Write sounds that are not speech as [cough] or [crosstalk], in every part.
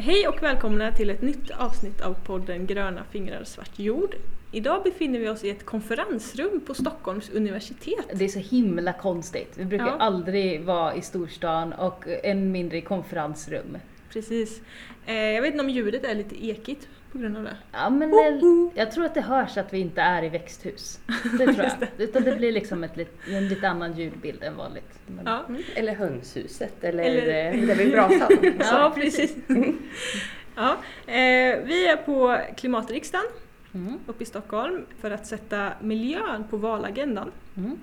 Hej och välkomna till ett nytt avsnitt av podden Gröna fingrar svart jord. Idag befinner vi oss i ett konferensrum på Stockholms universitet. Det är så himla konstigt. Vi brukar Ja. aldrig vara i storstan och än mindre i konferensrum. Precis. Eh, jag vet inte om ljudet är lite ekigt på grund av det. Ja, men eh, jag tror att det hörs att vi inte är i växthus. [laughs] Det tror jag. Utan det blir liksom ett, lit- en lite annan ljudbild än vanligt. Men, Ja, Eller hönshuset eller, Eller- där vid brasan. ja precis. [laughs] ja, eh, vi är på klimatriksdagen Mm. uppe i Stockholm för att sätta miljön på valagendan. Mm.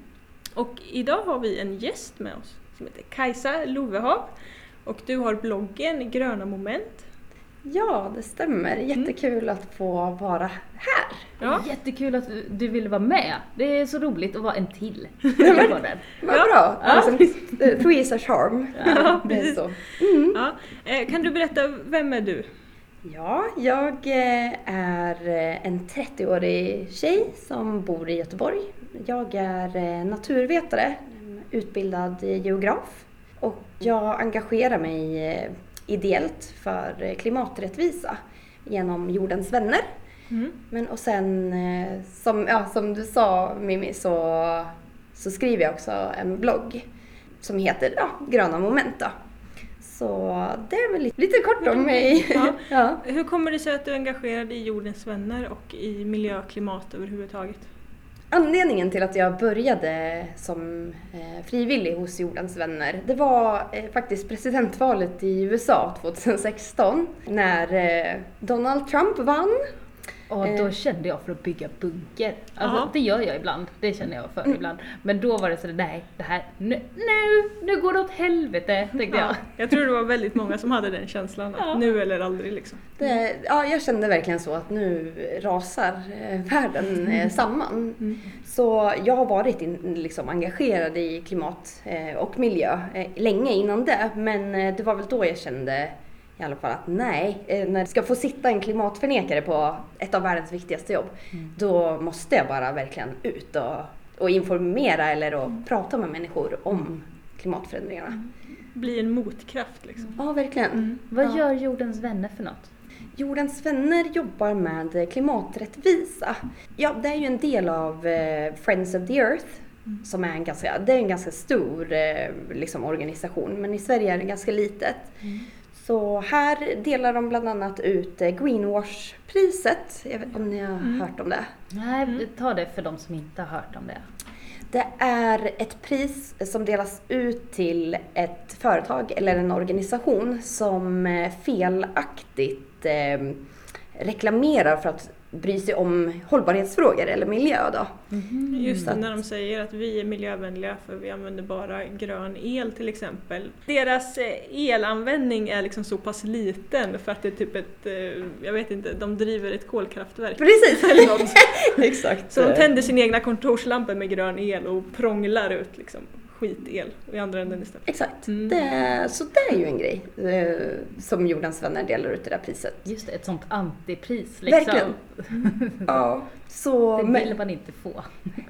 Och idag har vi en gäst med oss som heter Kajsa Lovehav. Och du har bloggen Gröna moment. Ja, det stämmer. Jättekul att få vara här. Ja. Jättekul att du- ville vara med. Det är så roligt att vara en till. [laughs] Vad Ja. bra. Ja. Alltså, eh, threes a charm. [laughs] Ja, det är precis. så. Ja. Eh, kan du berätta, vem är du? Ja, jag eh, är eh, en 30-årig tjej som bor i Göteborg. Jag är naturvetare, utbildad geograf och jag engagerar mig ideellt för eh, klimaträttvisa genom Jordens vänner. Mm. Men och sen, eh, som, ja, som du sa Mimmi, så, så skriver jag också en blogg som heter ja, Gröna moment då. Så det är väl lite, lite kort om mig. Ja. [laughs] ja. Hur kommer det sig att du är engagerad i Jordens vänner och i miljö och klimat överhuvudtaget? Anledningen till att jag började som eh, frivillig hos Jordens vänner, det var eh, faktiskt presidentvalet i USA 2016 när eh, Donald Trump vann. Och Eh. då kände jag för att bygga bunker. Alltså, det gör jag ibland. Det känner jag för Mm. ibland. Men då var det sådär, nej, det här, nu, nu, nu går det åt helvete, tänkte jag. Ja, jag tror det var väldigt många som hade den känslan. Ja. Nu eller aldrig liksom. Det, ja, jag kände verkligen så att nu rasar eh, världen eh, samman. Mm. Så jag har varit in, liksom, engagerad i klimat eh, och miljö eh, länge innan det. Men eh, det var väl då jag kände i alla fall att nej, eh, när det ska få sitta en klimatförnekare på ett av världens viktigaste jobb, då måste jag bara verkligen ut och, och informera eller och prata med människor om klimatförändringarna. Bli en motkraft liksom. Ja, verkligen. Vad Ja. gör jordens vänner för något? Jordens vänner jobbar med klimaträttvisa. Ja, det är ju en del av eh, Friends of the Earth som är en ganska, det är en ganska stor eh, liksom, organisation, men i Sverige är det ganska litet. Så här delar de bland annat ut eh, Greenwash-priset. Jag vet inte om ni har hört om det? Nej, ta det för de som inte har hört om det. Det är ett pris som delas ut till ett företag eller en organisation som eh, felaktigt eh, reklamerar för att bry sig om hållbarhetsfrågor eller miljö. Då. Just det, när de säger att vi är miljövänliga för vi använder bara grön el till exempel. Deras eh, elanvändning är liksom så pass liten för att det är typ ett, eh, jag vet inte, de driver ett kolkraftverk. Precis! [laughs] Eller något. [laughs] Exakt. Så de tänder sina egna kontorslampor med grön el och prånglar ut liksom skitel i andra änden istället. Exakt. Mm. Det, så det är ju en grej eh, som Jordens vänner delar ut det där priset. Just det, ett sånt antipris liksom. Verkligen. Ja, så, Det men, vill man inte få.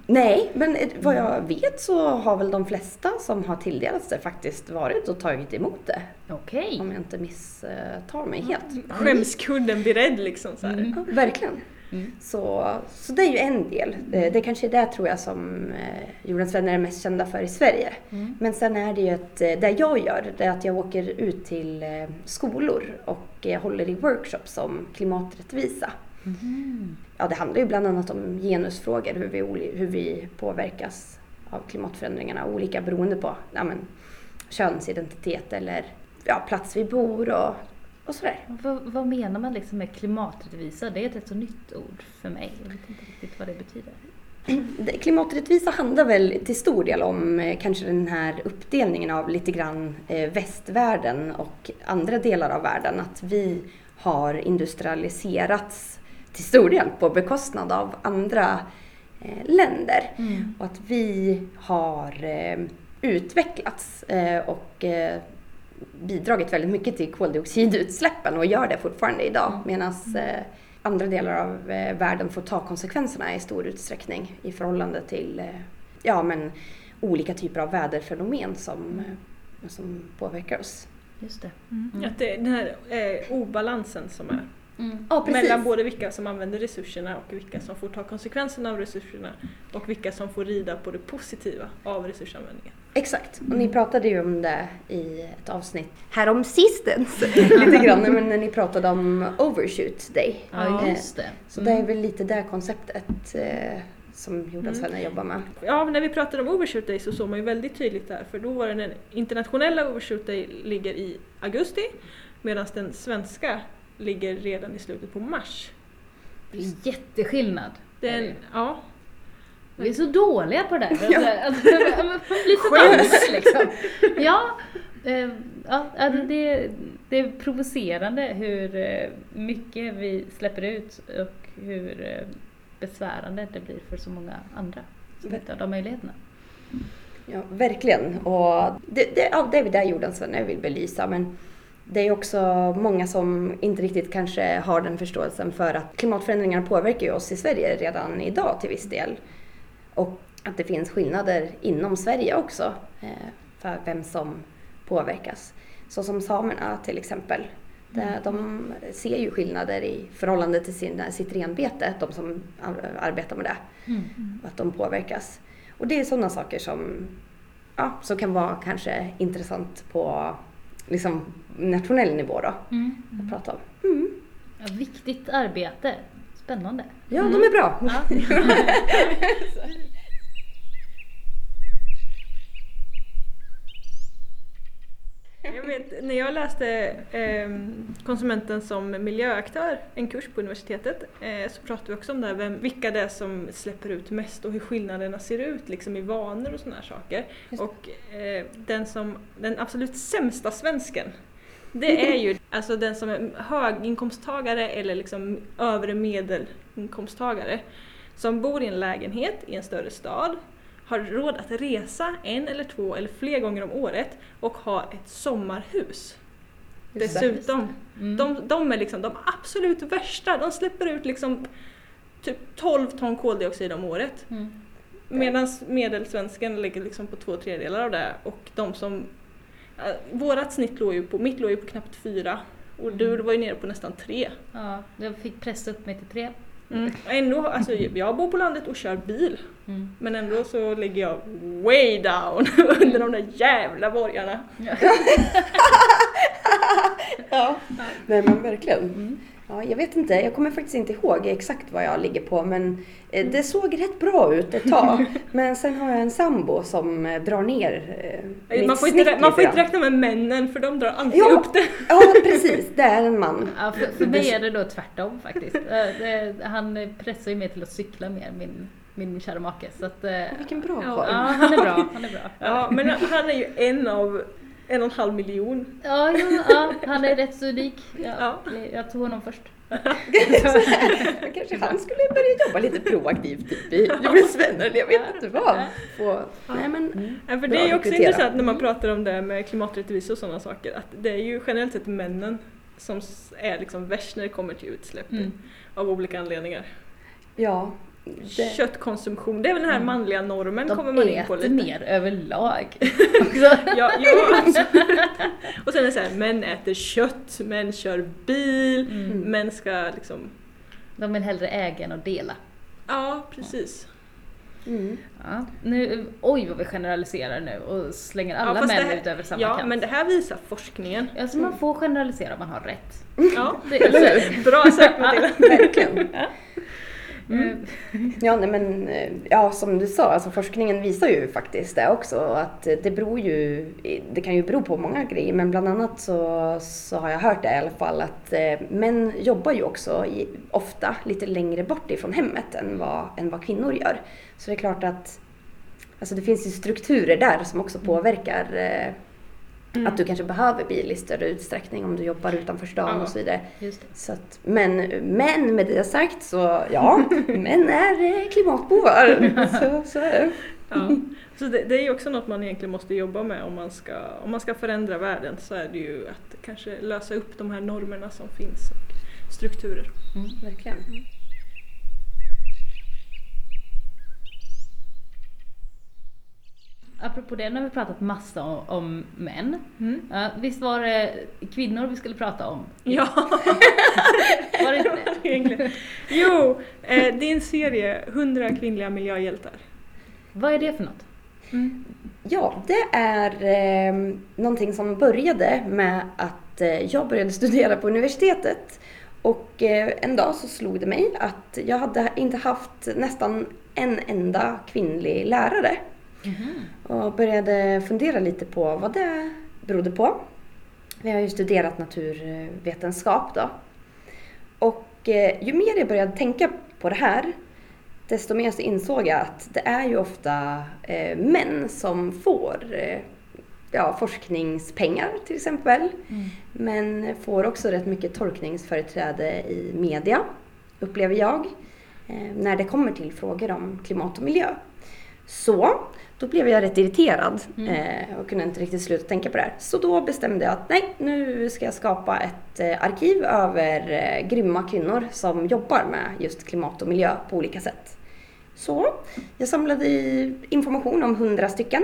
nej, men eh, vad jag vet så har väl de flesta som har tilldelats det faktiskt varit och tagit emot det. Okej. Om jag inte misstar mig helt. Skämskudden beredd liksom så här. Mm. Ja, verkligen. Mm. Så, så det är ju en del. Eh, Det kanske är det tror jag som eh, Jordens vänner är mest kända för i Sverige. Mm. Men sen är det ju att eh, det jag gör, det är att jag åker ut till skolor och håller i workshops om klimaträttvisa. Mhm. Ja, det handlar ju bland annat om genusfrågor, hur vi, hur vi påverkas av klimatförändringarna, olika beroende på ja, men, könsidentitet eller ja, plats vi bor och, och sådär. Vad, vad menar man liksom med klimaträttvisa? Det är ett rätt så nytt ord för mig. Jag vet inte riktigt vad det betyder. Klimaträttvisa handlar väl till stor del om eh, kanske den här uppdelningen av lite grann eh, västvärlden och andra delar av världen. Att vi har industrialiserats till stor del på bekostnad av andra eh, länder. Mm. Och att vi har utvecklats och bidragit väldigt mycket till koldioxidutsläppen och gör det fortfarande idag. Medan eh, andra delar av eh, världen får ta konsekvenserna i stor utsträckning i förhållande till eh, ja, men, olika typer av väderfenomen som, eh, som påverkar oss. Just det. Att det är den här eh, obalansen som är Mm. Ja, precis. mellan både vilka som använder resurserna och vilka som får ta konsekvenserna av resurserna och vilka som får rida på det positiva av resursanvändningen. Exakt, och ni pratade ju om det i ett avsnitt härom sistens [laughs] lite grann men när ni pratade om overshoot day. Ja, just det. Så det är väl lite det konceptet eh, som Jonas mm. jobbar med. Ja, när vi pratade om Overshoot Day så såg man ju väldigt tydligt där för då var den internationella Overshoot Day ligger i augusti medan den svenska ligger redan i slutet på mars. Det är jätteskillnad. Den, ja, Vi är så dåliga på det där. Ja. Alltså, man blir så taggad liksom. Ja, eh, ja alltså det, det är provocerande hur eh, mycket vi släpper ut och hur eh, besvärande det blir för så många andra som inte har de möjligheterna. Ja, verkligen. Och det, det, ja, det är det Jonas jag vill belysa. Men det är också många som inte riktigt kanske har den förståelsen för att klimatförändringarna påverkar ju oss i Sverige redan idag till viss del. Och att det finns skillnader inom Sverige också eh, för vem som påverkas. Så som samerna till exempel. De ser ju skillnader i förhållande till sin, sitt renbete, de som ar- arbetar med det. Mm. Att de påverkas. Och det är sådana saker som, ja, som kan vara kanske intressant på liksom, nationell nivå då, Mm. att prata om. Mm. Ja, viktigt arbete. Spännande. Ja, de är bra. Ja. Jag vet, när jag läste eh, konsumenten som miljöaktör, en kurs på universitetet, eh, så pratade vi också om det här, vem, vilka det är som släpper ut mest och hur skillnaderna ser ut liksom, i vanor och sådana här saker. Just. Och eh, den, som, den absolut sämsta svensken, det är ju alltså den som är höginkomsttagare eller liksom övre medelinkomsttagare som bor i en lägenhet i en större stad, har råd att resa en eller två eller fler gånger om året och har ett sommarhus. Just. Dessutom. Mm. De, de är liksom de absolut värsta. De släpper ut liksom typ 12 ton koldioxid om året. Mm. Medan medelsvensken ligger liksom på två tredjedelar av det och de som... Äh, vårat snitt låg ju på, mitt låg ju på knappt fyra och du var ju nere på nästan tre. Ja, jag fick pressa upp mig till tre. Mm. Ändå, alltså, jag bor på landet och kör bil Mm. men ändå så ligger jag way down [laughs] under de där jävla borgarna. Ja, [laughs] nej men verkligen. Mm. Ja, jag vet inte, jag kommer faktiskt inte ihåg exakt vad jag ligger på men eh, det såg rätt bra ut ett tag. [laughs] Men sen har jag en sambo som eh, drar ner eh, mitt Man får, snitt inte, man får inte räkna med männen för de drar alltid Ja. upp det. Ja, precis. Det är en man. Ja, för, för mig är det då tvärtom faktiskt. Han pressar ju mig till att cykla mer, min, min kära make. Så att, Vilken bra Ja, karl. ja, han är bra. Han är bra. Ja, men han är ju en av en och en halv miljon. Ja, jo, ja, han är rätt så unik. Ja, Ja. Jag tog honom först. [laughs] Kanske han skulle börja jobba lite proaktivt typ i Jonas vänner, jag vet inte vad. Få, nej men, Ja, för det är ju också rekrytera. intressant när man pratar om det med klimaträttvisa och sådana saker att det är ju generellt sett männen som är liksom värst när det kommer till utsläpp Mm. av olika anledningar. ja. Det, Köttkonsumtion, det är väl den här Mm. manliga normen kommer De man in på äter lite. mer överlag. [laughs] också. Ja, ja, alltså. Och sen är det så här, män äter kött, män kör bil, Mm. män ska liksom... De vill hellre äga än att dela. Ja, precis. mm. Ja, nu, oj vad vi generaliserar nu och slänger alla ja, män här, ut över samma Ja, kant. men det här visar forskningen. Alltså man får generalisera om man har rätt. Ja, Det, alltså, [laughs] bra sagt Matilda. [laughs] Verkligen. Mm. Eh, [laughs] ja, nej, men eh, ja, som du sa, alltså forskningen visar ju faktiskt det också. Att det beror ju, det kan ju bero på många grejer, men bland annat så, så har jag hört det i alla fall att eh, män jobbar ju också i, ofta lite längre bort ifrån hemmet än vad, än vad kvinnor gör. Så det är klart att alltså det finns ju strukturer där som också påverkar eh, Mm. att du kanske behöver bil i större utsträckning om du jobbar utanför stan Ja. och så vidare. Så att, men, men med det sagt så ja, [laughs] män är klimatbovar. [laughs] Så, så är det. Ja. Så det, det är ju också något man egentligen måste jobba med om man, ska, om man ska förändra världen så är det ju att kanske lösa upp de här normerna som finns och strukturer. Mm. Verkligen. Apropå det, nu har vi pratat massa om, om män. Mm. Ja, visst var det kvinnor vi skulle prata om? Ja, [laughs] Var det inte [laughs] det? egentligen. Jo, eh, din serie 100 kvinnliga miljöhjältar. Vad är det för något? Mm. Ja, det är eh, någonting som började med att eh, jag började studera på universitetet. Och eh, en dag så slog det mig att jag hade inte haft nästan en enda kvinnlig lärare. Och började fundera lite på vad det berodde på. Vi har ju studerat naturvetenskap då. Och eh, ju mer jag började tänka på det här, desto mer så insåg jag att det är ju ofta eh, män som får eh, ja, forskningspengar till exempel. Mm. Men får också rätt mycket tolkningsföreträde i media, upplever jag, eh, när det kommer till frågor om klimat och miljö. Så då blev jag rätt irriterad eh, och kunde inte riktigt sluta tänka på det här. Så då bestämde jag att nej, nu ska jag skapa ett eh, arkiv över eh, grymma kvinnor som jobbar med just klimat och miljö på olika sätt. Så jag samlade information om hundra stycken.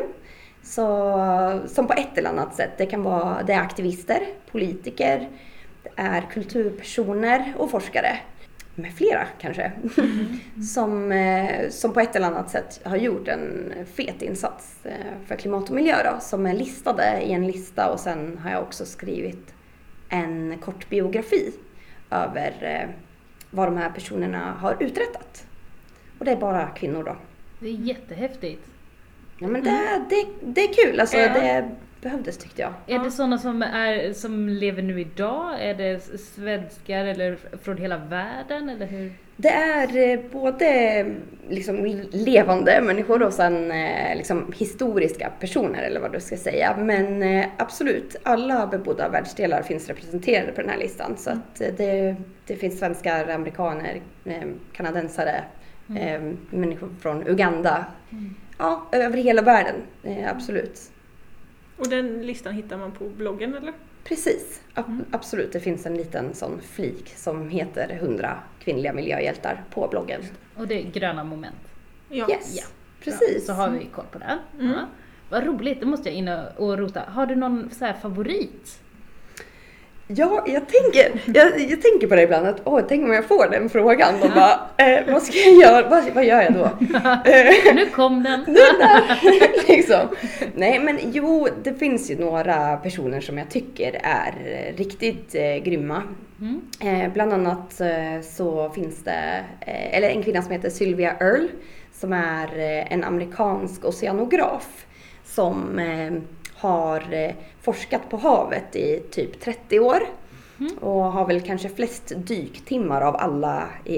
Så, som på ett eller annat sätt, det kan vara det är aktivister, politiker, det är kulturpersoner och forskare. Med flera kanske. som, eh, som på ett eller annat sätt har gjort en fet insats eh, för klimat och miljö då, som är listade i en lista och sen har jag också skrivit en kort biografi över eh, vad de här personerna har uträttat. Och det är bara kvinnor då. Det är jättehäftigt. Ja men det, det, det är kul, alltså Ja. det behövdes tyckte jag. Är det sådana som, är, som lever nu idag? Är det svenskar eller från hela världen eller hur? Det är eh, både liksom levande människor och sen eh, liksom historiska personer eller vad du ska säga. Men eh, absolut, alla bebodda världsdelar finns representerade på den här listan. Så att det, det finns svenskar, amerikaner, kanadensare, eh, människor från Uganda. Ja, över hela världen, absolut. Och den listan hittar man på bloggen eller? Precis, ab- absolut. Det finns en liten sån flik som heter 100 kvinnliga miljöhjältar på bloggen. Och det är gröna moment. Ja. Yes, Ja. precis. Så har vi koll på det. Mm. Ja. Vad roligt, det måste jag in och- och rota. Har du någon så här favorit? Ja, jag tänker, jag, jag tänker på det ibland att åh, tänk om jag får den frågan och bara, eh, vad ska jag göra, vad, vad gör jag då? [laughs] Nu kom den! [laughs] nu där, [laughs] liksom. Nej men jo, det finns ju några personer som jag tycker är riktigt eh, grymma. Mm. Eh, bland annat eh, så finns det, eh, eller en kvinna som heter Sylvia Earle som är eh, en amerikansk oceanograf som eh, har eh, forskat på havet i typ 30 år och har väl kanske flest dyktimmar av alla i,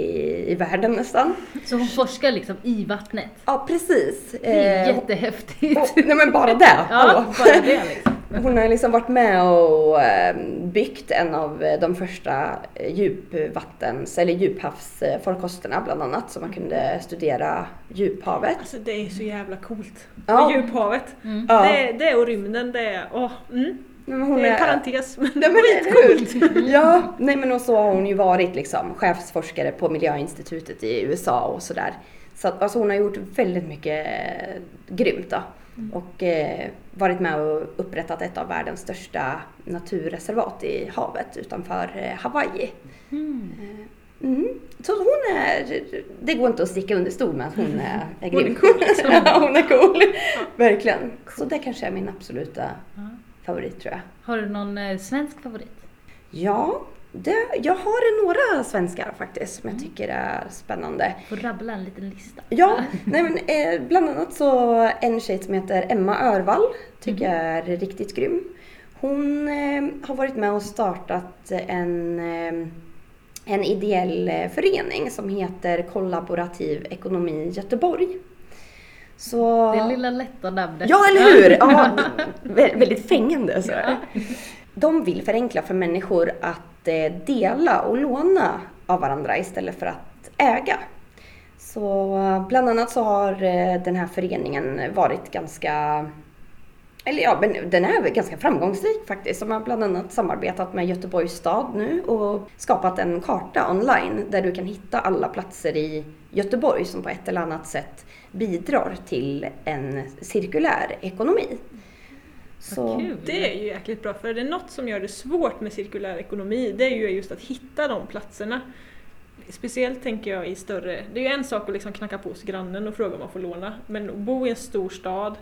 i världen nästan. Så hon forskar liksom i vattnet. Ja precis. Det är Eh, jättehäftigt. och, nej men bara det! [laughs] ja, bara det liksom. Hon har liksom varit med och eh, byggt en av eh, de första eh, djupvattens eller djuphavsfarkosterna bland annat så man kunde studera djuphavet. Alltså det är så jävla coolt. Ja. Djuphavet. Mm. Ja. Det, det och rymden, det är, åh, mm. Men hon det är en är, parentes men det är coolt! Ja, nej men och så har hon ju varit liksom chefsforskare på Miljöinstitutet i USA och sådär. Så att, alltså hon har gjort väldigt mycket grymt då. Och eh, varit med och upprättat ett av världens största naturreservat i havet utanför eh, Hawaii. Mm. Mm. Så hon är, det går inte att sticka under stol med att hon är, är Hon är grym. cool, liksom. [laughs] ja, hon är cool. Verkligen. Så det kanske är min absoluta favorit tror jag. Har du någon eh, svensk favorit? Ja, det, jag har några svenskar faktiskt som jag tycker är spännande. Får rabbla en liten lista. Ja, [laughs] nej men, eh, bland annat så en tjej som heter Emma Örvall tycker jag är riktigt grym. Hon eh, har varit med och startat en, eh, en ideell eh, förening som heter Kollaborativ ekonomi Göteborg. Så... Det lilla lätta namnet. Ja, eller hur! [laughs] Ja, vä- väldigt fängande. Så. De vill förenkla för människor att Eh, dela och låna av varandra istället för att äga. Så bland annat så har eh, den här föreningen varit ganska Eller ja, men den är ganska framgångsrik faktiskt. De har bland annat samarbetat med Göteborgs stad nu och skapat en karta online där du kan hitta alla platser i Göteborg som på ett eller annat sätt bidrar till en cirkulär ekonomi. Kul. Det är ju jäkligt bra, för är det något som gör det svårt med cirkulär ekonomi, det är ju just att hitta de platserna. Speciellt tänker jag i större, det är ju en sak att liksom knacka på hos grannen och fråga om man får låna, men att bo i en stor stad,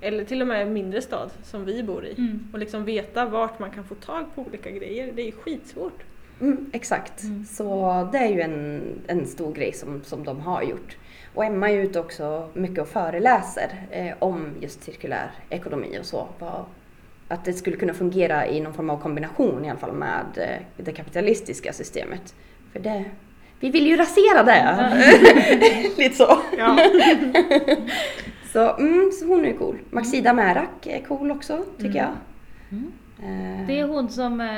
eller till och med en mindre stad som vi bor i, Mm. och liksom veta vart man kan få tag på olika grejer, det är ju skitsvårt. Mm, exakt. Mm. Så det är ju en, en stor grej som, som de har gjort. Och Emma är ute också mycket och föreläser eh, om just cirkulär ekonomi och så. Att det skulle kunna fungera i någon form av kombination i alla fall med eh, det kapitalistiska systemet. För det, vi vill ju rasera det! [laughs] Lite så. [laughs] Så, mm, så hon är cool. Maxida Märak är cool också, tycker jag. Mm. Eh, Det är hon som är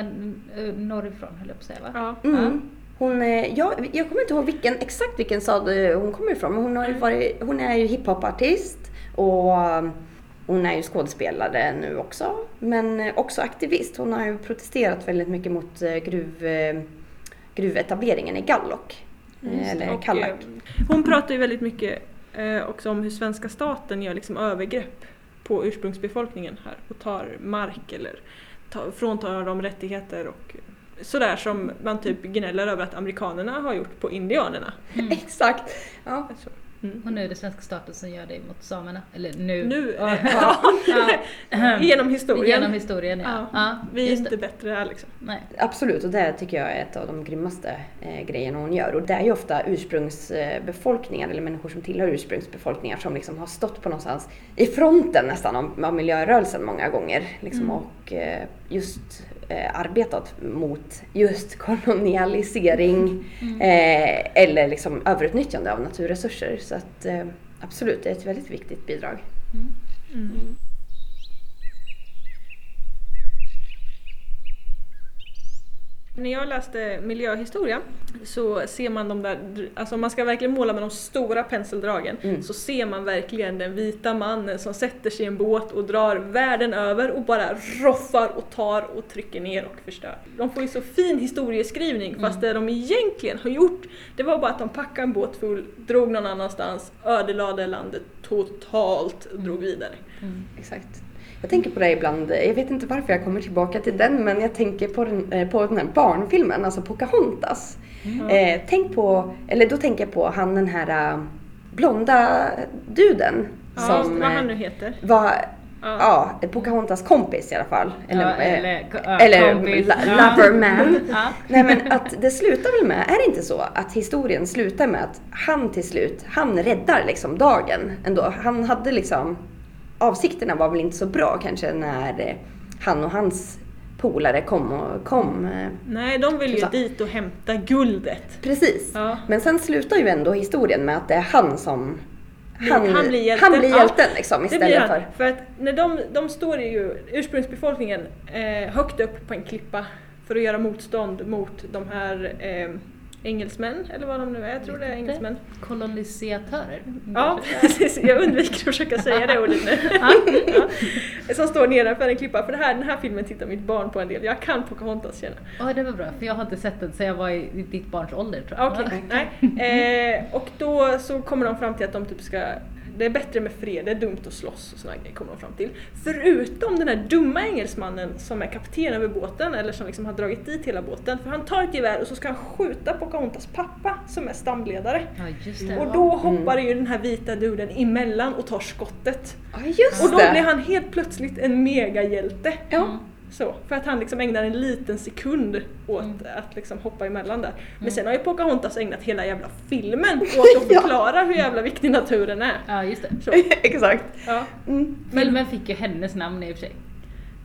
eh, norrifrån höll jag på att säga va? Ja. Mm. Hon, är- jag, jag kommer inte ihåg vilken, exakt vilken stad eh, hon kommer ifrån men hon, har ju varit, hon är ju hiphopartist och hon är ju skådespelare nu också. Men också aktivist. Hon har ju protesterat väldigt mycket mot gruv, gruvetableringen i Gallok. eh, Eller Och, Kallak. eh, hon pratar ju väldigt mycket eh, också om hur svenska staten gör liksom övergrepp på ursprungsbefolkningen här och tar mark eller tar, fråntar dem rättigheter och sådär som man typ gnäller över att amerikanerna har gjort på indianerna. Mm. [laughs] Exakt! Ja. Alltså, mm. Och nu är det svenska staten som gör det mot samerna. Eller nu. Nu, Ja. [laughs] ja, Ja. [laughs] genom historien. Genom historien ja. Ja, ja. Vi är just inte det. bättre här liksom. Nej. Absolut, och det tycker jag är ett av de grymmaste eh, grejerna hon gör. Och det är ju ofta ursprungsbefolkningar, eller människor som tillhör ursprungsbefolkningar, som liksom har stått på någonstans i fronten nästan av, av miljörörelsen många gånger. Liksom, Mm. Och eh, just eh, arbetat mot just kolonialisering Mm. eh, eller liksom överutnyttjande av naturresurser. Så att eh, absolut, det är ett väldigt viktigt bidrag. Mm. När jag läste miljöhistoria så ser man de där, alltså om man ska verkligen måla med de stora penseldragen Mm. så ser man verkligen den vita mannen som sätter sig i en båt och drar världen över och bara roffar och tar och trycker ner och förstör. De får ju så fin historieskrivning fast det de egentligen har gjort det var bara att de packade en båt full, drog någon annanstans, ödelade landet totalt och drog vidare. Mm. Exakt. Jag tänker på det ibland, jag vet inte varför jag kommer tillbaka till den, men jag tänker på den, eh, på den här barnfilmen, alltså Pocahontas. Mm. Eh, tänk på, eller då tänker jag på han den här eh, blonda duden Ja, som vad han eh, nu heter. var, Ja. Pocahontas kompis i alla fall. Eller, Ja, eh, eller, eller la- loverman. [laughs] Ja. Nej men att det slutar väl med, är det inte så att historien slutar med att han till slut, han räddar liksom dagen ändå. Han hade liksom, avsikterna var väl inte så bra kanske när eh, han och hans polare kom och kom. eh, Nej, de vill ju Så. dit och hämta guldet. Precis. Ja. Men sen slutar ju ändå historien med att det är han som han, han blir hjälten. han blir Ja, hjälten liksom Det istället blir han. för... För att när de, de står ju, ursprungsbefolkningen, eh, högt upp på en klippa för att göra motstånd mot de här eh, engelsmän, eller vad de nu är, jag tror det är engelsmän. Kolonisatörer. Ja, [laughs] precis. Jag undviker att försöka säga det ordet nu. [laughs] Ja. Som står nedanför en klippa. För det här, den här filmen tittar mitt barn på en del. Jag kan Pocahontas känna. Ja, det var bra, för jag har inte sett den sen jag var i ditt barns ålder tror jag. Okej, [laughs] nej. Eh, och då så kommer de fram till att de typ ska det är bättre med fred, det är dumt att slåss och såna grejer kommer de fram till. Förutom den här dumma engelsmannen som är kapten över båten eller som liksom har dragit dit hela båten. För han tar ett gevär och så ska han skjuta Pocahontas pappa som är stamledare. Ja, just det. Och då hoppar ju den här vita duden emellan och tar skottet. Ja just Och då det! blir han helt plötsligt en megahjälte. Ja. Så, för att han liksom ägnar en liten sekund åt Mm. att liksom hoppa emellan där. Men Mm. sen har ju Pocahontas ägnat hela jävla filmen [laughs] åt att Ja. förklara hur jävla viktig naturen är. Ja, just det. Så, [laughs] Exakt. ja. Mm. Filmen fick ju hennes namn i och för sig.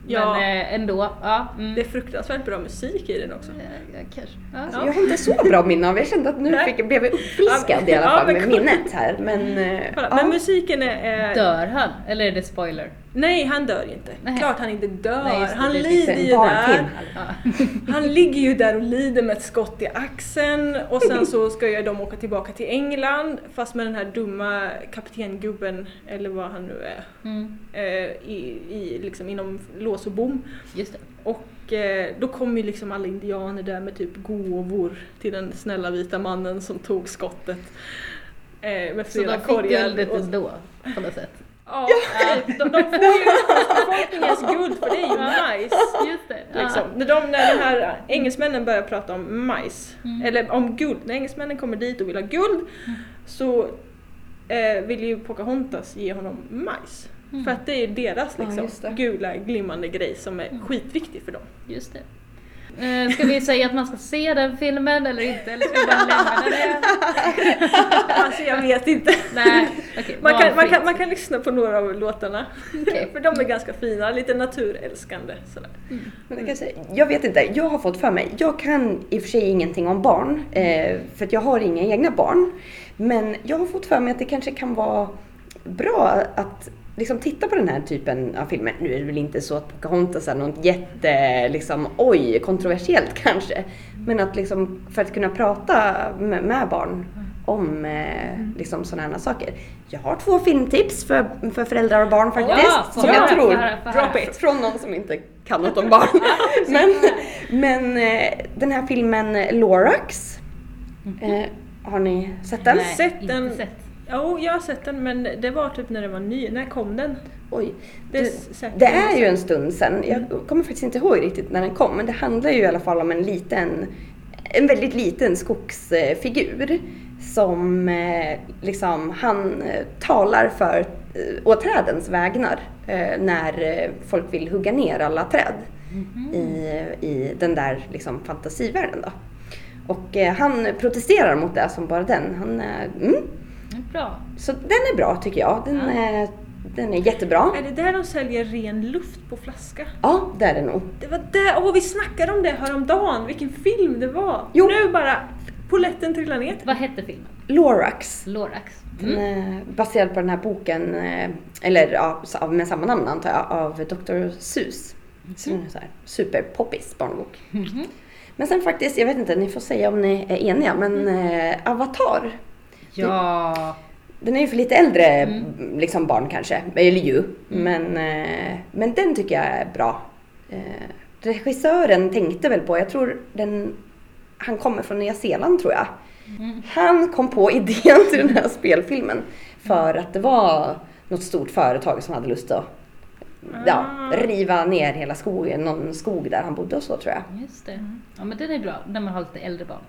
Ja. Men eh, ändå, ja. Mm. Det är fruktansvärt bra musik i den också. Ja, kanske. Ja. Alltså, Jag har inte så bra minne av, jag kände att nu fick, blev jag uppfriskad i alla Ja, fall men med minnet här. Men, eh. Men musiken är... är Dör han? Eller är det spoiler? Nej, han dör ju inte. Nej. Klart han inte dör. Nej, han lider ju där. Ja. [laughs] Han ligger ju där och lider med ett skott i axeln och sen så ska ju de åka tillbaka till England fast med den här dumma kaptengubben, eller vad han nu är, Mm, eh, i, i, liksom inom lås och bom. just det. Och eh, då kommer ju liksom alla indianer där med typ gåvor till den snälla vita mannen som tog skottet. Eh, med Så de fick korgar. guldet ändå, på något sätt. Ja, de, de får ju [laughs] befolkningens guld för det är ju majs. Just det. Liksom. När, de, när de här engelsmännen börjar prata om majs, Mm. eller om guld, när engelsmännen kommer dit och vill ha guld så eh, vill ju Pocahontas ge honom majs. Mm. För att det är deras Ja, liksom, det. gula glimmande grej som är Mm. skitviktig för dem. Just det. Eh, ska vi säga att man ska se den filmen eller inte? Eller ska vi bara lämna det? alltså jag vet inte. Nej, okej. Man kan, man, kan, man kan lyssna på några av låtarna. Okej. för de är ganska fina, lite naturälskande. Sådär. Men det kan jag, säga, jag vet inte, jag har fått för mig, jag kan i och för sig ingenting om barn, eh, för att jag har inga egna barn. Men jag har fått för mig att det kanske kan vara bra att liksom titta på den här typen av filmer. Nu är det väl inte så att Pocahontas är något jätte, liksom, oj, kontroversiellt [laughs] kanske. Men att liksom, för att kunna prata med, med barn om eh, liksom sådana här saker. Jag har två filmtips för, för föräldrar och barn faktiskt. Ja, som få jag tror höra. drop it. från någon som inte kan något om barn. [laughs] men men eh, den här filmen Lorax, eh, har ni sett den? Nej, Sett inte den. sett. Jo, jag har sett den men det var typ när den var ny. När kom den? Oj. Det är Det, det är ju en stund sedan. Jag kommer faktiskt inte ihåg riktigt när den kom, men det handlar ju i alla fall om en liten, en väldigt liten skogsfigur som eh, liksom, han eh, talar för eh, å trädens vägnar när folk vill hugga ner alla träd Mhm. i, i den där liksom, fantasivärlden då. Och han protesterar mot det som bara den. Han, mm, Bra. så den är bra tycker jag. Den, Ja. är, den är jättebra. Är det där de säljer ren luft på flaska? Ja, det är det nog. Det var där, åh vi snackade om det häromdagen, vilken film det var! Jo. Nu bara, poletten trillar ner. Vad hette filmen? Lorax. Lorax. Mm. baserad på den här boken, eh, eller ja, med samma namn antar jag, av Dr. Seuss. Så den är så här superpoppis barnbok. Mhm. Men sen faktiskt, jag vet inte, ni får säga om ni är eniga, men eh, Avatar. Ja. Den är ju för lite äldre Mm. liksom barn kanske, eller ju. Men, eh, men den tycker jag är bra. Eh, regissören tänkte väl på, jag tror den, han kommer från Nya Zeeland tror jag. Mm. Han kom på idén till den här spelfilmen för att det var något stort företag som hade lust att ja, Ah. riva ner hela skogen, någon skog där han bodde och så tror jag. Just det. Ja men den är bra när man har lite äldre barn.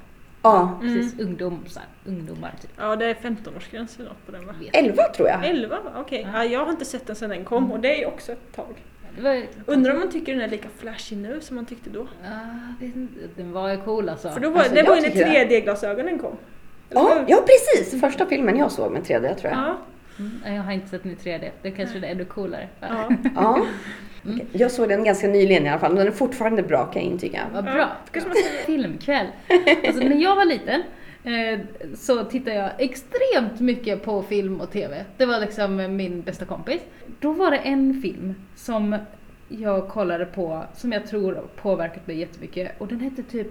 Ja, Precis, ungdom, så här, ungdomar typ. Ja det är 15-årsgräns eller något på den va? Vet. 11 tror jag. 11 va? Okej, ja, jag har inte sett den sedan den kom och det är ju också ett tag. Var, Undrar om man tycker den är lika flashig nu som man tyckte då? Ja, den var ju cool alltså. För då var, Alltså, det var ju när tycker det. 3D-glasögonen kom. Ja, ja precis! Första filmen jag såg med 3D tror jag. Ja, Mm, jag har inte sett den i 3D, det kanske är ännu coolare. ja. Ja. [laughs] Mm. Jag såg den ganska nyligen i alla fall. Den är fortfarande bra kan jag intyga. Vad Ja, bra. ska man säga. Filmkväll. [laughs] Alltså, när jag var liten eh, så tittade jag extremt mycket på film och TV. Det var liksom min bästa kompis. Då var det en film som jag kollade på som jag tror påverkat mig jättemycket och den hette typ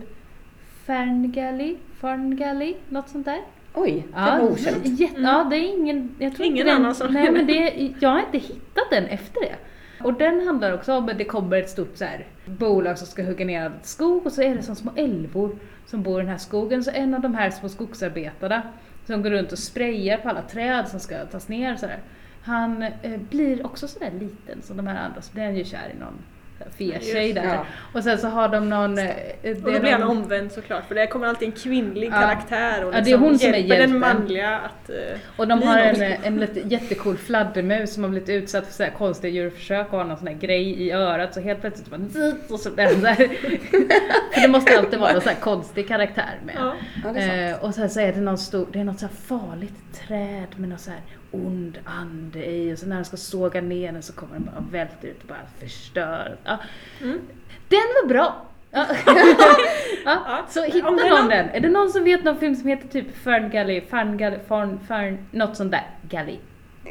Ferngully, Ferngully, något sånt där. Oj, det var okänt. Jätte, Mm. Ja, det är ingen, jag tror Ingen inte den, annan som- Nej men det, jag har inte hittat den efter det. Och den handlar också om att det kommer ett stort så här, bolag som ska hugga ner all skog och så är det som små älvor som bor i den här skogen. Så en av de här små skogsarbetarna som går runt och sprayar på alla träd som ska tas ner så här, Han eh, blir också sådär liten som de här andra, så blir han ju kär i någon fet-tjej Just där. Ja. Och sen så har de någon... eh, det Och då är blir han någon- omvänd såklart för det kommer alltid en kvinnlig Ja. karaktär och Ja, det är liksom hon som är hjälper den hjälten. manliga att... eh, Och de har en, en lite jättecool fladdermus som har blivit utsatt för så här konstiga djurförsök och har någon sån här grej i örat så helt plötsligt bara och så den där. [laughs] För det måste alltid vara någon sån här konstig karaktär med. Ja. Ja, är. Eh, och sen så är det någon stor, det är något så här farligt träd med någon så här ond ande i och så när den ska såga ner den så kommer den bara välter ut och bara förstör. Ja. Mm. Den var bra! Ja. [laughs] Så hitta någon någon- den. Är det någon som vet någon film som heter typ Ferngully, Ferngully, Fern, Fern, något sånt där? Gully.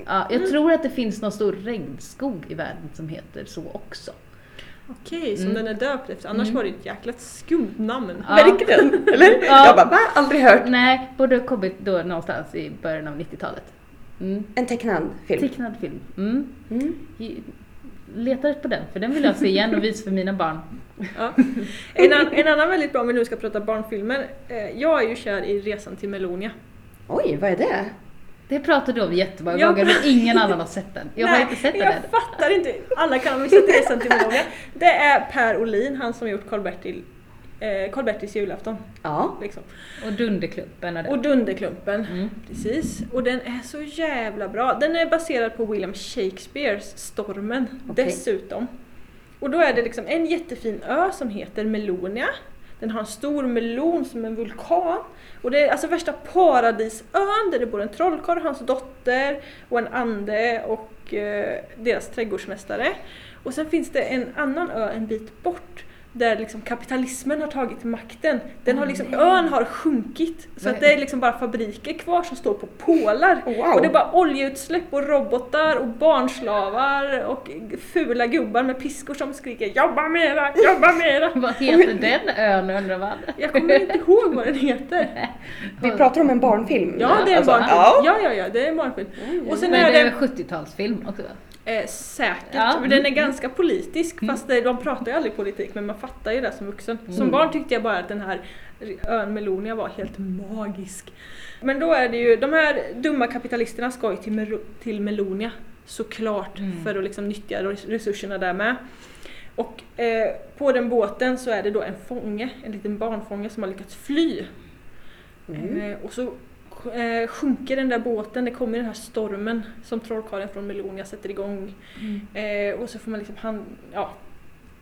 Ja, jag tror att det finns någon stor regnskog i världen som heter så också. Okej, som Mm. den är döpt efter. Annars Mm. var det ett jäkla skumt namn. Ja. Verkligen, eller? Ja. Jag bara, va? Aldrig hört. Nej, borde ha kommit då någonstans i början av 90-talet. Mm. En tecknad film. Tecknad film. Mm. Mm. Letar på den, för den vill jag se igen och visa för mina barn. Ja. En, an, en annan väldigt bra, om vi nu ska prata barnfilmer. Eh, jag är ju kär i Resan till Melonia. Oj, vad är det? Det pratade du om jättemånga Ja. gånger men ingen annan har sett den. Jag har Nej, inte sett den jag än. fattar inte. Alla kan ha missat Resan till Melonia. Det är Per Olin, han som gjort Karl-Bertil eh, Karl-Bertils julafton. Ja. Liksom. Och Dunderklumpen och. Och Dunderklumpen. Mm. Precis. Och den är så jävla bra. Den är baserad på William Shakespeares Stormen Okej. dessutom. Och då är det liksom en jättefin ö som heter Melonia. Den har en stor melon som en vulkan. Och det är alltså värsta paradisön där det bor en trollkarl och hans dotter och en ande och eh, deras trädgårdsmästare. Och sen finns det en annan ö en bit bort där liksom kapitalismen har tagit makten. Den har liksom, ön har sjunkit så att det är liksom bara fabriker kvar som står på pålar. Wow. Och det är bara oljeutsläpp och robotar och barnslavar och fula gubbar med piskor som skriker ”Jobba mera, jobba mera!” [laughs] Vad heter den ön undrar man? Jag kommer inte ihåg vad den heter. [laughs] Vi pratar om en barnfilm. Ja, det är en Alltså, barnfilm. Ja. Ja, ja, det är en barnfilm. Och sen Men är det en 70-talsfilm också? Eh, säkert, Ja. men den är ganska politisk fast det, de pratar ju aldrig politik men man fattar ju det som vuxen. Som barn tyckte jag bara att den här ön Melonia var helt magisk. Men då är det ju, de här dumma kapitalisterna ska ju till, Mero- till Melonia såklart Mm. för att liksom nyttja res- resurserna där med. Och eh, på den båten så är det då en fånge, en liten barnfånge som har lyckats fly. Mm. Eh, och så eh, sjunker den där båten, det kommer den här stormen som trollkarlen från Melonia sätter igång. Eh, och så får man liksom han, ja,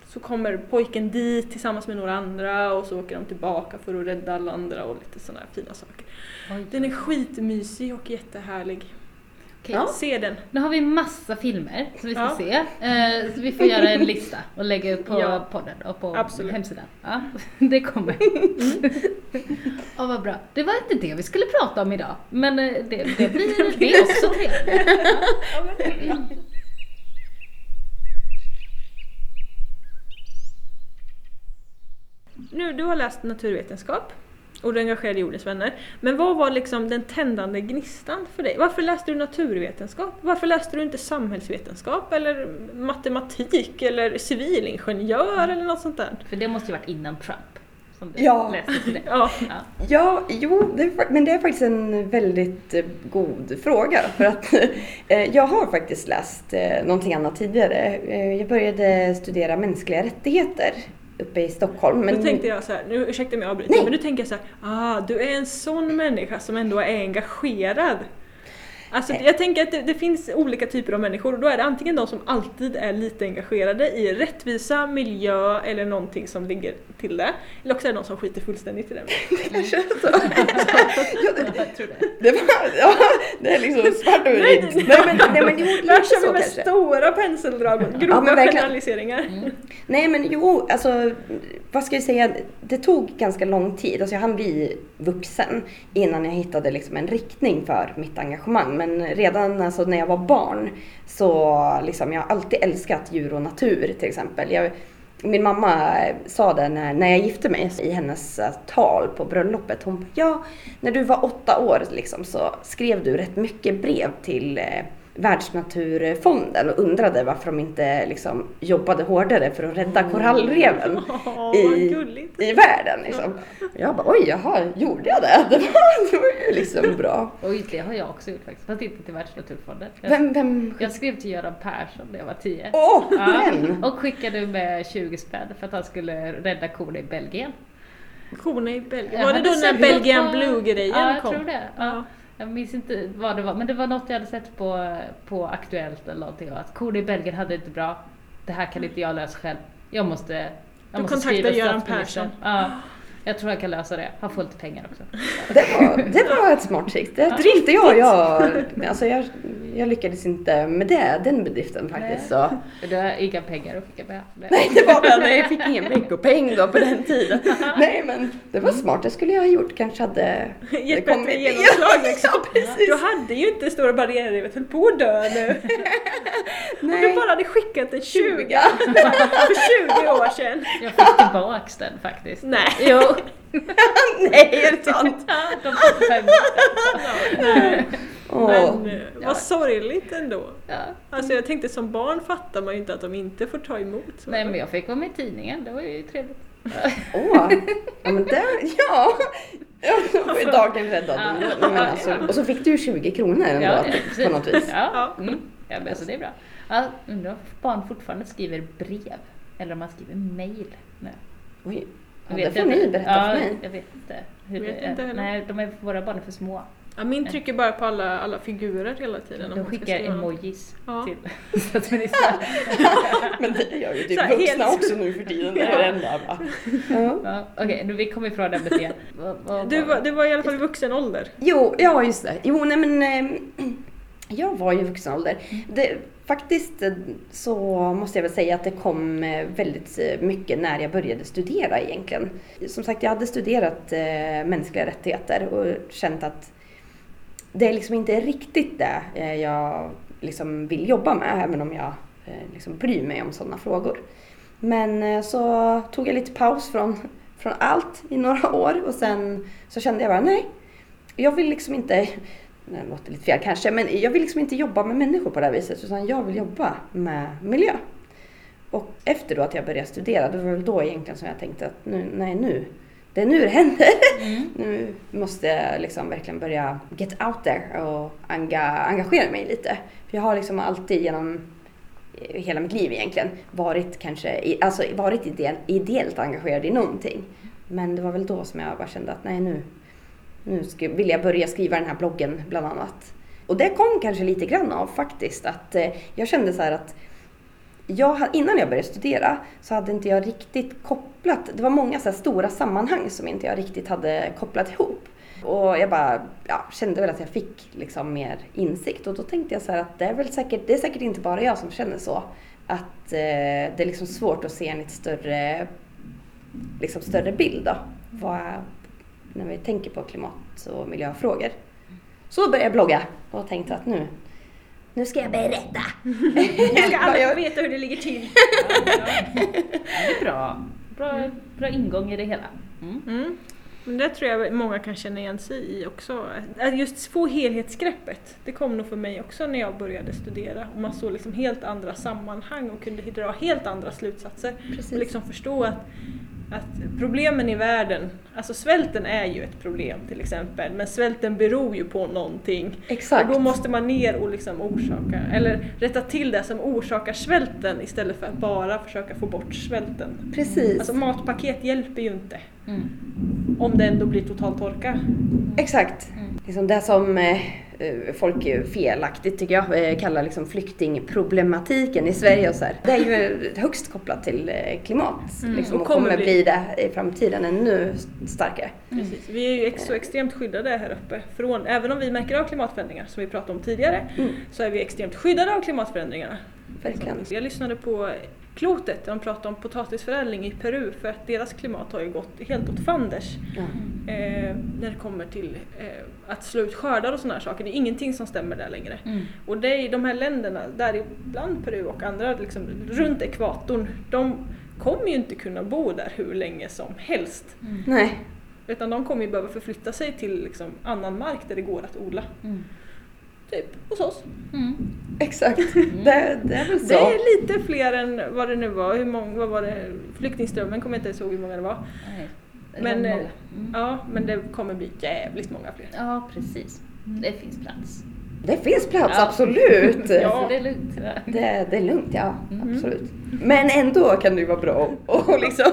så kommer pojken dit tillsammans med några andra och så åker de tillbaka för att rädda alla andra och lite sådana här fina saker. Oj. Den är skitmysig och jättehärlig. Okej, Ja. Se den! Nu har vi massa filmer som vi ska Ja. se. Eh, så vi får göra en lista och lägga upp på Ja. podden och på Absolut. hemsidan. Ja, [laughs] det kommer. Ja, vad bra. Det var inte det vi skulle prata om idag. Men eh, det, det [laughs] blir det är också trevligt. Nu, du har läst naturvetenskap och du är engagerad i Jordens vänner. Men vad var liksom den tändande gnistan för dig? Varför läste du naturvetenskap? Varför läste du inte samhällsvetenskap eller matematik eller civilingenjör eller något sånt där? För det måste ju varit innan Trump. Som du Ja. läste det. [laughs] Ja, Ja. Ja, jo, det är, men det är faktiskt en väldigt eh, god fråga. För att [laughs] eh, jag har faktiskt läst eh, någonting annat tidigare. Jag började studera mänskliga rättigheter uppe i Stockholm. Men Då tänkte jag så här, nu ursäkta mig jag avbryter, men nu tänker jag så här, ah, du är en sån människa som ändå är engagerad. Alltså jag tänker att det, det finns olika typer av människor och då är det antingen de som alltid är lite engagerade i rättvisa, miljö eller någonting som ligger till det. Eller också är det de som skiter fullständigt i det. det [laughs] känns så. Jag tror det. Det, var, ja, det är liksom svart och Nej, vitt. nej, Nej, men, nej, men jo, Där kör vi med kanske. stora penseldrag och Ja, grova verkligen. generaliseringar. Nej men jo, alltså vad ska jag säga, det tog ganska lång tid. Alltså jag hann bli vuxen innan jag hittade liksom en riktning för mitt engagemang. Men redan alltså, när jag var barn så liksom, jag har alltid älskat djur och natur till exempel. Jag, min mamma sa det när, när jag gifte mig i hennes eh, tal på bröllopet. Hon bara, ja, när du var åtta år liksom, så skrev du rätt mycket brev till eh, Världsnaturfonden och undrade varför de inte liksom, jobbade hårdare för att rädda korallreven [laughs] Åh, vad i, i världen. Liksom. Jag bara, oj, jaha, gjorde jag det? [laughs] Det var, det var ju liksom bra. Oj, det har jag också gjort faktiskt. Fast inte till Världsnaturfonden. Jag, Vem, vem? jag skrev till Göran Persson när jag var tio. Åh, Ja, och skickade med 20 spänn för att han skulle rädda korna i Belgien. Korna i Belgien. Var det då när Belgian Blue-grejen Ja, jag kom? tror det. Ja. Ja. Jag minns inte vad det var, men det var något jag hade sett på, på Aktuellt eller någonting. Att korna i Belgien hade det inte bra. Det här kan inte jag lösa själv. Jag måste, jag Du måste skriva Göran statsministern. Ja, jag tror jag kan lösa det. Han får lite pengar också. Det var, det var ett smart trick. Det tror inte jag. jag [laughs] alltså jag, jag lyckades inte med det, den bedriften faktiskt. Så. [laughs] Du har inga pengar att skicka med? [laughs] Nej, det var nej, jag fick ingen veckopeng då på den tiden. [laughs] Nej, men det var smart, det skulle jag ha gjort. Kanske hade... Gett det kommit- bättre genomslag liksom. ja, precis. Du hade ju inte Stora barriärrevet höll på att dö nu. Om du Nej. bara hade skickat en 20 Ja. för 20 år sedan. Jag fick tillbaks den faktiskt. Nej. Jo. Nej, är det sant? De fick den. Nej. Åh. Men eh, sorgligt ändå. Ja. Alltså jag tänkte som barn fattar man ju inte att de inte får ta emot. Så. Nej men jag fick vara med i tidningen, det var ju trevligt. Åh, [laughs] ja men där, ja. Ja, ju dagen räddad. Ja. Men alltså, och så fick du 20 kronor ändå Ja, precis. på något vis. Ja, Ja. mm. ja men så det är bra. Ja, undrar om barn fortfarande skriver brev eller om man skriver mail nu. Oj, ja, Jag det vet får inte. ni berätta ja, för mig. Jag vet inte hur Vet det är. inte. Nej, de är, våra barn är för små. Ja, min trycker bara på alla, alla figurer hela tiden. om De skickar emojis Ja. till [laughs] [laughs] statsministern. [laughs] Men det gör ju Så typ vuxna helt- också nu för tiden. Det är det enda va? Ja. Ja, Okej, nu vi kommer ifrån ämnet igen. Du var det? du var i alla fall i vuxen ålder. Jo, ja just det. Jo, nej men eh, jag var ju i vuxen ålder. Det, faktiskt eh, så måste jag väl säga att det kom eh, väldigt eh, mycket när jag började studera egentligen. Som sagt, jag hade studerat eh, mänskliga rättigheter och känt att det är liksom inte riktigt det eh, jag liksom vill jobba med, även om jag eh, liksom bryr mig om sådana frågor. Men eh, så tog jag lite paus från, från allt i några [laughs] år och sen så kände jag bara nej, jag vill liksom inte, [laughs] det låter lite fel kanske, men jag vill liksom inte jobba med människor på det här viset utan jag vill jobba med miljö. Och efter då att jag började studera, det var väl då egentligen som jag tänkte att nu, nej nu, det är nu det händer. Mm. [laughs] Nu måste jag liksom verkligen börja get out there och enga, engagera mig lite. För jag har liksom alltid genom eh, hela mitt liv egentligen varit kanske, alltså varit idel, ideellt engagerad i någonting. Men det var väl då som jag bara kände att nej nu, nu ska, vill jag börja skriva den här bloggen bland annat. Och det kom kanske lite grann av faktiskt att eh, jag kände så här att jag, innan jag började studera så hade inte jag riktigt kopplat, det var många så här stora sammanhang som inte jag riktigt hade kopplat ihop. Och jag bara ja, kände väl att jag fick liksom mer insikt och då tänkte jag så här att det är väl säkert, det är säkert inte bara jag som känner så. Att eh, det är liksom svårt att se en lite större, liksom större bild då. Vad, när vi tänker på klimat och miljöfrågor. Så då började jag blogga och tänkte att nu, nu ska jag berätta. [laughs] Nu ska alla veta hur det ligger till. Det är bra. Bra, bra ingång i det hela. Mm. Mm. Men det tror jag många kan känna igen sig i också. Att just få helhetsgreppet, det kom nog för mig också när jag började studera. Och man såg liksom helt andra sammanhang och kunde dra helt andra slutsatser. Precis. Och liksom förstå att, att problemen i världen, alltså svälten är ju ett problem till exempel, men svälten beror ju på någonting. Exakt. Och då måste man ner och liksom orsaka, eller rätta till det som orsakar svälten istället för att bara försöka få bort svälten. Precis. Alltså matpaket hjälper ju inte Mm. om det ändå blir total torka. Exakt. Mm. Liksom det som eh, eh, folk felaktigt tycker jag eh, kallar liksom flyktingproblematiken i Sverige och så här. Det är ju högst kopplat till klimat. Mm, Liksom, och kommer kommer bli bli. det i framtiden ännu starkare. Precis. Vi är ju ex- så extremt skyddade här uppe. Från, även om vi märker av klimatförändringar som vi pratade om tidigare Mm. så är vi extremt skyddade av klimatförändringarna. Verkligen. Jag lyssnade på Klotet där de pratade om potatisförädling i Peru för att deras klimat har ju gått helt åt fanders eh, när det kommer till eh, att slå ut skördar och sådana här saker. Det är ingenting som stämmer där längre. Mm. Och det är de här länderna, däribland Peru och andra liksom, runt ekvatorn, de kommer ju inte kunna bo där hur länge som helst. Mm. Nej, Utan de kommer ju behöva förflytta sig till liksom, annan mark där det går att odla. Mm. Typ hos oss. Mm. exakt. Det, det är väl Det så. är lite fler än vad det nu var. Hur många, vad var det? Flyktingströmmen kommer jag inte ens ihåg hur många det var. Nej, det Men, var eh, många. Mm. Ja, men det kommer bli jävligt många fler. Ja, precis. Det finns plats. Det finns plats, Ja. absolut. [laughs] Ja. Det är lugnt. Ja. Det, det är lugnt, ja. Mm. Absolut. Men ändå kan det ju vara bra att [laughs] och liksom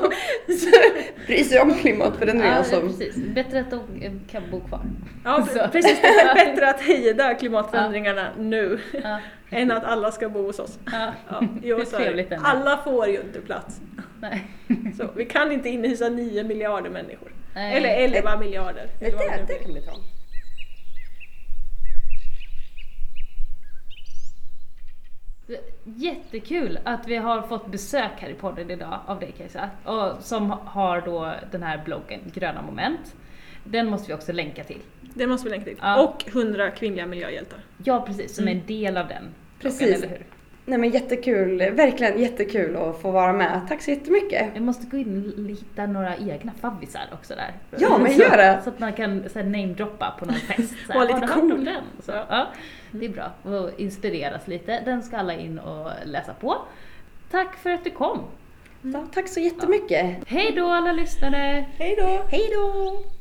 [laughs] bry sig om klimatförändringar Ja, som... precis. Bättre att de eh, kan bo kvar. Ja, Så. precis. Det är bättre att hejda klimatförändringarna nu Ja. än att alla ska bo hos oss. Ja. Ja, jo. Alla får ju inte plats. Nej. Så, vi kan inte inhysa 9 miljarder människor. Nej. Eller 11 miljarder. Det, det, nu kan bli bra. Jättekul att vi har fått besök här i podden idag av dig Kajsa, och som har då den här bloggen Gröna Moment. Den måste vi också länka till. Det måste vi länka till. Ja. Och 100 kvinnliga miljöhjältar. Ja precis, som är Mm. en del av den bloggen, Precis. eller hur? Nej men jättekul, verkligen jättekul att få vara med. Tack så jättemycket. Jag måste gå in och hitta några egna favvisar också där. Ja, men så, gör det. Så att man kan namedroppa på någon fest. Så här, lite "Har du hört om cool." den? Så, ja, det är bra. Och inspireras lite. Den ska alla in och läsa på. Tack för att du kom. Ja, tack så jättemycket. Hej då alla lyssnare! Hej då! Hej då!